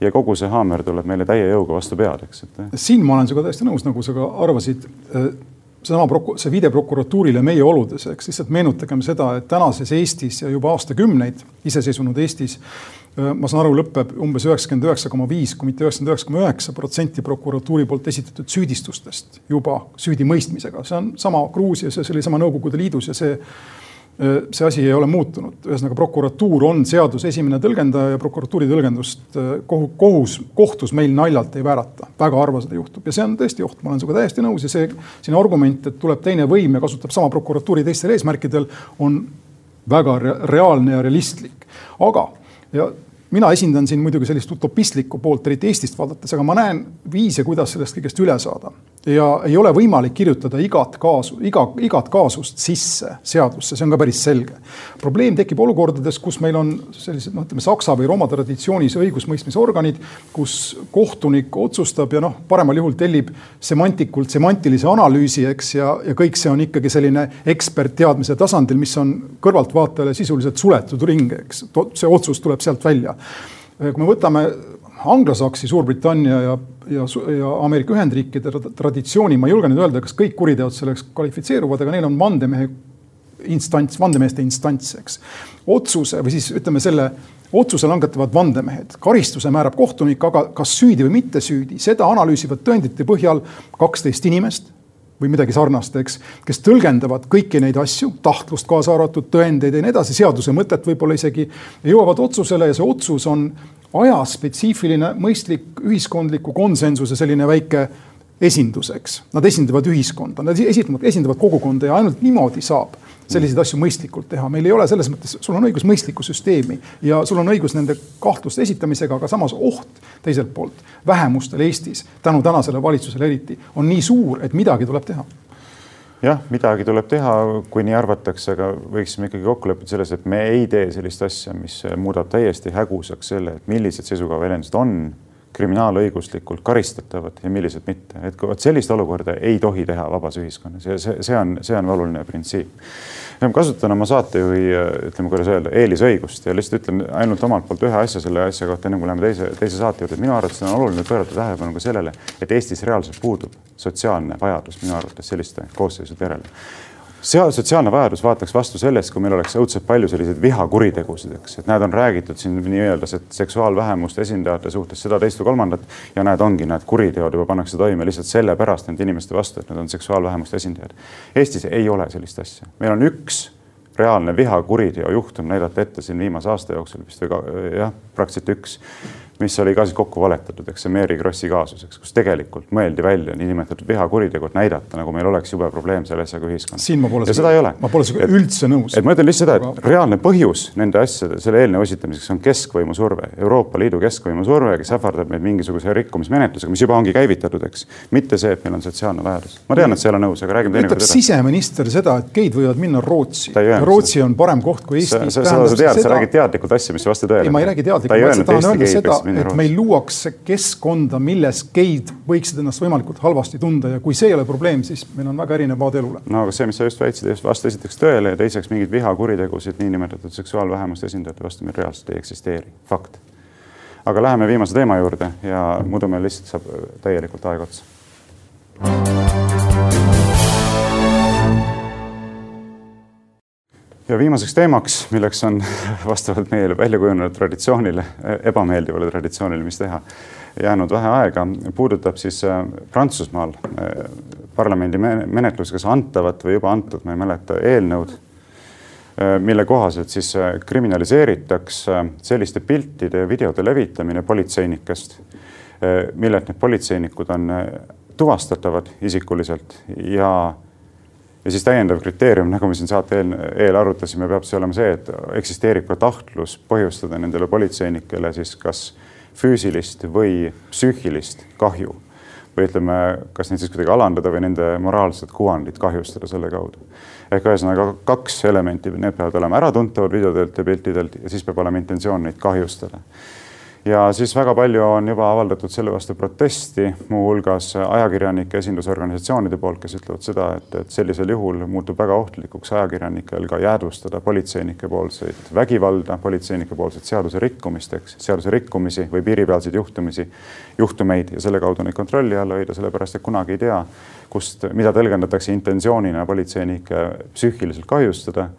ja kogu see haamer tuleb meile täie jõuga vastu pead, eks, et. siin ma olen sinuga täiesti nõus, nagu sa ka arvasid. Äh, seesama proku-, see viide prokuratuurile meie oludes, eks lihtsalt meenutagem seda, et tänases Eestis ja juba aastakümneid iseseisvunud Eestis äh, ma saan aru, lõpeb umbes üheksakümmend üheksa koma viis, kui mitte üheksakümmend üheksa koma üheksa protsenti prokuratuuri poolt esitatud süüdistustest juba süüdimõistmisega. see on sama Gruusias ja see oli sama Nõukogude Liidus ja see see asi ei ole muutunud, ühesõnaga prokuratuur on seaduse esimene tõlgendaja ja prokuratuuri tõlgendust äh, kohus, kohtus meil naljalt ei väärata. väga harva seda juhtub ja see on tõesti oht, ma olen sinuga täiesti nõus ja see sinu argument, et tuleb teine võim ja kasutab sama prokuratuuri teistel eesmärkidel, on väga reaalne ja realistlik. aga, ja mina esindan siin muidugi sellist utopistlikku poolt, eriti Eestist vaadates, aga ma näen viise, kuidas sellest kõigest üle saada. Ja ei ole võimalik kirjutada igat kaasu, iga, igat kaasust sisse seadusse, see on ka päris selge. probleem tekib olukordades, kus meil on sellised, noh, ütleme saksa või Rooma traditsioonis õigusmõistmisorganid, kus kohtunik otsustab ja noh, paremal juhul tellib semantikult semantilise analüüsi, eks, ja, ja kõik see on ikkagi selline ekspertteadmise tasandil, mis on kõrvaltvaatajale sisuliselt suletud ring, eks. see otsus tuleb sealt välja kui me võtame anglosaksi, Suurbritannia ja, ja, ja Ameerika Ühendriikide traditsiooni, ma ei julge nüüd öelda, kas kõik kuriteod selleks kvalifitseeruvad, aga neil on vandemehe instants, vandemeeste instants, eks. otsuse või siis ütleme selle otsuse langetavad vandemehed, karistuse määrab kohtunik, aga kas süüdi või mitte süüdi, seda analüüsivad tõendite põhjal kaksteist inimest või midagi sarnast, eks, kes tõlgendavad kõiki neid asju, tahtlust kaasa arvatud, tõendeid ja nii edasi, seaduse mõtet võib-olla isegi, jõuavad otsusele ja see otsus on ajaspetsiifiline, mõistlik ühiskondliku konsensuse selline väike esinduseks. Nad esindavad ühiskonda, nad esindavad, esindavad kogukonda ja ainult niimoodi saab selliseid asju mõistlikult teha. meil ei ole selles mõttes, sul on õigus mõistlikku süsteemi ja sul on õigus nende kahtluste esitamisega, aga samas oht teiselt poolt vähemustel Eestis, tänu tänasele valitsusele eriti, on nii suur, et midagi tuleb teha jah, midagi tuleb teha, kui nii arvatakse, aga võiksime ikkagi kokku leppida selles, et me ei tee sellist asja, mis muudab täiesti hägusaks selle, et millised seisukohaväljendused on kriminaalõiguslikult karistatavad ja millised mitte. et vot sellist olukorda ei tohi teha vabas ühiskonnas ja see, see on, see on oluline printsiip. ma kasutan oma saatejuhi, ütleme, kuidas öelda, eelisõigust ja lihtsalt ütlen ainult omalt poolt ühe asja selle asja kohta, enne kui läheme teise, teise saate juurde. minu arvates on oluline pöörata tähelepanu ka sellele, et Eestis reaalselt puudub sotsiaalne vajadus minu arvates selliste koosseisude järele seal sotsiaalne vajadus vaataks vastu sellest, kui meil oleks õudselt palju selliseid vihakuritegusid, eks, et näed, on räägitud siin nii-öelda seksuaalvähemuste esindajate suhtes seda, teist või kolmandat ja näed, ongi need kuriteod juba pannakse toime lihtsalt sellepärast nende inimeste vastu, et nad on seksuaalvähemuste esindajad. Eestis ei ole sellist asja, meil on üks reaalne vihakuriteo juhtum näidata ette siin viimase aasta jooksul vist või jah, praktiliselt üks mis oli ka siis kokku valetatud, eks see Mary Krossi kaasus, eks, kus tegelikult mõeldi välja niinimetatud vihakuritegu, et näidata, nagu meil oleks jube probleem selle asjaga ühiskonnas. siin ma pole, seda ei ole. ma pole sinuga üldse nõus. et ma ütlen lihtsalt seda, et reaalne põhjus nende asjade, selle eelnõu esitamiseks on keskvõimu surve, Euroopa Liidu keskvõimu surve, kes ähvardab meid mingisuguse rikkumismenetlusega, mis juba ongi käivitatud, eks. mitte see, et meil on sotsiaalne vajadus. ma tean, et sa ei ole nõus, aga räägime teinekord edasi. siseminister seda, et geid võivad minna Rootsi. Rootsi on parem koht kui Eesti. sa, sa, sa tead, sa räägid teadlikult asja, mis ei vasta tõele. ei, ma ei räägi teadlikult, ma tahan öelda seda et meil luuakse keskkonda, milles geid võiksid ennast võimalikult halvasti tunda ja kui see ei ole probleem, siis meil on väga erinev vaade elule. no aga see, mis sa just väitsid, vasta esiteks tõele ja teiseks mingeid vihakuritegusid niinimetatud seksuaalvähemuste esindajate vastu meil reaalselt ei eksisteeri, fakt. aga läheme viimase teema juurde ja muidu meil lihtsalt saab täielikult aeg otsa ja viimaseks teemaks, milleks on vastavalt meie välja kujunenud traditsioonile, ebameeldivale traditsioonile, mis teha, jäänud vähe aega, puudutab siis äh, Prantsusmaal äh, parlamendi menetlusega antavat või juba antud, ma ei mäleta, eelnõud, äh, mille kohaselt siis kriminaliseeritakse selliste piltide ja videode levitamine politseinikest, millelt need politseinikud on tuvastatavad isikuliselt ja ja siis täiendav kriteerium, nagu me siin saate eel, eel arutasime, peab see olema see, et eksisteerib ka tahtlus põhjustada nendele politseinikele siis kas füüsilist või psüühilist kahju või ütleme, kas neid siis kuidagi alandada või nende moraalset kuvandit kahjustada selle kaudu. ehk ühesõnaga kaks elementi, need peavad olema äratuntavad videodelt ja piltidelt ja siis peab olema intentsioon neid kahjustada ja siis väga palju on juba avaldatud selle vastu protesti, muuhulgas ajakirjanike esindusorganisatsioonide poolt, kes ütlevad seda, et, et sellisel juhul muutub väga ohtlikuks ajakirjanikel ka jäädvustada politseinike poolseid vägivalda, politseinike poolseid seaduse rikkumisteks, seaduse rikkumisi või piiripealseid juhtumisi, juhtumeid ja selle kaudu neid kontrolli all hoida, sellepärast et kunagi ei tea, kust, mida tõlgendatakse intentsioonina politseinikke psüühiliselt kahjustada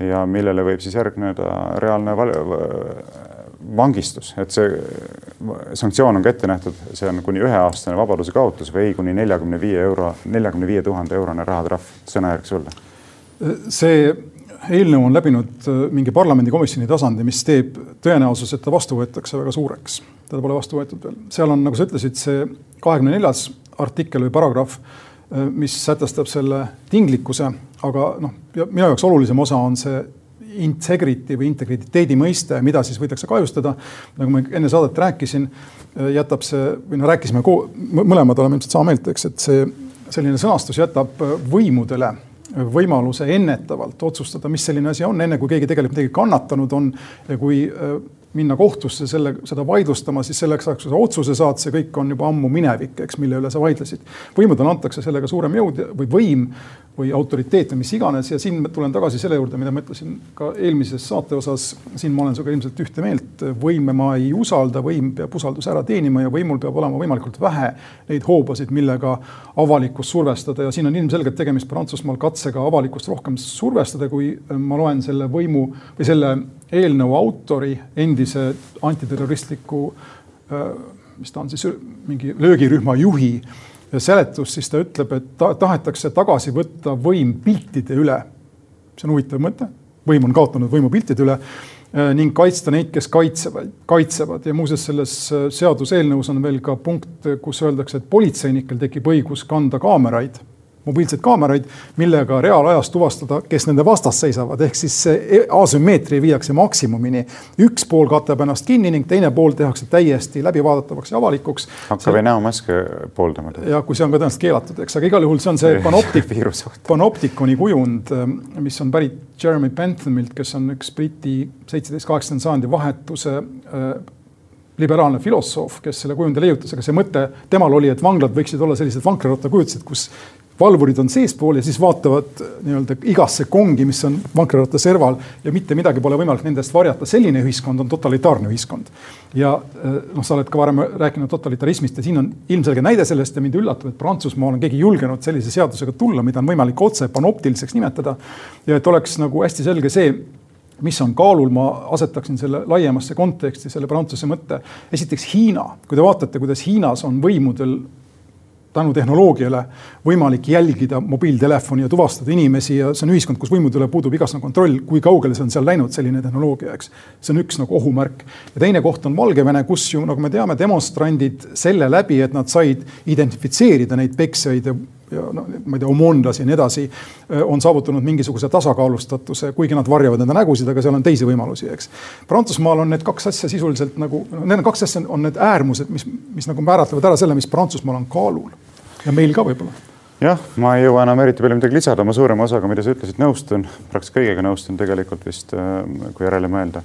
ja millele võib siis järgneda reaalne vangistus, et see sanktsioon on ka ette nähtud, see on kuni üheaastane vabaduse kaotus või kuni neljakümne viie euro, neljakümne viie tuhande eurone rahatrahv. sõnajärg sulle. see eelnõu on läbinud äh, mingi parlamendikomisjoni tasandi, mis teeb tõenäosus, et ta vastu võetakse väga suureks. teda pole vastu võetud veel, seal on, nagu sa ütlesid, see kahekümne neljas artikkel või paragrahv, äh, mis sätestab selle tinglikkuse, aga noh, minu jaoks olulisem osa on see integrity või integriteedi mõiste, mida siis võidakse kahjustada. nagu ma enne saadet rääkisin, jätab see või no rääkisime, mõlemad oleme ilmselt sama meelt, eks, et see selline sõnastus jätab võimudele võimaluse ennetavalt otsustada, mis selline asi on, enne kui keegi tegelikult midagi kannatanud on ja kui minna kohtusse selle, seda vaidlustama, siis selleks ajaks, kui sa otsuse saad, see kõik on juba ammu minevik, eks, mille üle sa vaidlesid. võimudele antakse sellega suurem jõud või võim või autoriteet või mis iganes ja siin tulen tagasi selle juurde, mida ma ütlesin ka eelmises saate osas. siin ma olen sinuga ilmselt ühte meelt, võime ma ei usalda, võim peab usalduse ära teenima ja võimul peab olema võimalikult vähe neid hoobasid, millega avalikkust survestada ja siin on ilmselgelt tegemist Prantsusmaal katsega avalikkust rohkem survestada, kui ma loen selle võimu või selle eelnõu autori, endise antiterroristliku, äh, mis ta on siis, mingi löögirühma juhi seletust, siis ta ütleb, et ta, tahetakse tagasi võtta võim piltide üle. see on huvitav mõte, võim on kaotanud võimu piltide üle äh, ning kaitsta neid, kes kaitsevad, kaitsevad. Ja muuseas selles äh, seaduseelnõus on veel ka punkt, kus öeldakse, et politseinikel tekib õigus kanda kaameraid mobiilseid kaameraid, millega reaalajas tuvastada, kes nende vastas seisavad, ehk siis see e-, asümmeetria viiakse maksimumini. üks pool katab ennast kinni ning teine pool tehakse täiesti läbivaadatavaks ja avalikuks. hakkab see... näomaske pooldama. ja kui see on ka tõenäoliselt keelatud, eks, aga igal juhul see on see panoptik panoptikoni kujund, mis on pärit Jeremy Bentham'ilt, kes on üks Briti seitseteist, kaheksakümnenda sajandi vahetuse äh, liberaalne filosoof, kes selle kujundi leiutas, aga see mõte temal oli, et vanglad võiksid olla sellised vankrirattakujutised, kus valvurid on seespool ja siis vaatavad nii-öelda igasse kongi, mis on vankriratta serval ja mitte midagi pole võimalik nendest varjata. selline ühiskond on totalitaarne ühiskond. ja eh, noh, sa oled ka varem rääkinud totalitarismist ja siin on ilmselge näide sellest ja mind üllatab, et Prantsusmaal on keegi julgenud sellise seadusega tulla, mida on võimalik otse panoptiliseks nimetada. ja et oleks nagu hästi selge see mis on kaalul, ma asetaksin selle laiemasse konteksti, selle Prantsuse mõtte. esiteks Hiina, kui te vaatate, kuidas Hiinas on võimudel tänu tehnoloogiale võimalik jälgida mobiiltelefoni ja tuvastada inimesi ja see on ühiskond, kus võimude üle puudub igasugune kontroll, kui kaugele see on seal läinud, selline tehnoloogia, eks. see on üks nagu ohumärk. ja teine koht on Valgevene, kus ju nagu me teame, demonstrandid selle läbi, et nad said identifitseerida neid peksjaid ja ja noh, ma ei tea, omonlasi ja nii edasi, on saavutanud mingisuguse tasakaalustatuse, kuigi nad varjavad enda nägusid, aga seal on teisi võimalusi, eks. Prantsusmaal on need kaks asja sisuliselt nagu, need kaks asja, on need äärmused, mis, mis nagu määratlevad ära selle, mis Prantsusmaal on kaalul ja meil ka võib-olla. Jah, ma ei jõua enam eriti palju midagi lisada, ma suurema osaga, mida sa ütlesid, nõustun, praktiliselt kõigega nõustun tegelikult vist, kui järele mõelda.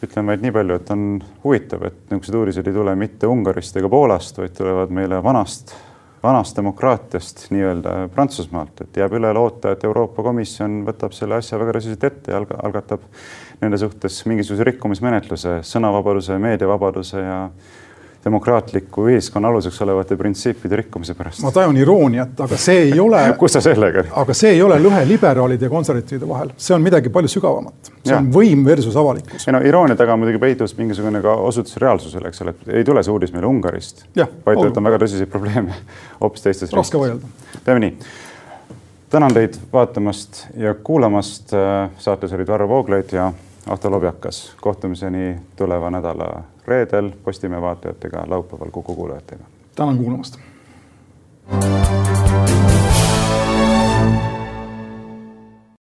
Ütlen vaid nii palju, et on huvitav, et niisugused uudised ei tule mitte Ungarist ega Poolast, vaid tulevad meile vanast, vanast demokraatiast nii-öelda Prantsusmaalt, et jääb üle loota, et Euroopa Komisjon võtab selle asja väga tõsiselt ette ja algatab nende suhtes mingisuguse rikkumismenetluse sõnavabaduse, meediavabaduse ja demokraatliku ühiskonna aluseks olevate printsiipide rikkumise pärast. ma tajun irooniat, aga see ei ole kus sa sellega? aga see ei ole lõhe liberaalide ja konservatiivide vahel, see on midagi palju sügavamat. see ja. on võim versus avalikkus. ei no iroonia taga muidugi peidus mingisugune ka osutus reaalsusele, eks ole, et ei tule see uudis meile Ungarist, vaid on väga tõsiseid probleeme hoopis teistes riikides. raske vaielda. teeme nii tänan teid vaatamast ja kuulamast. saates olid Varro Vooglaid ja Ahto Lobjakas. kohtumiseni tuleva nädala reedel Postimehe vaatajatega, laupäeval Kuku kuulajatega. tänan kuulamast.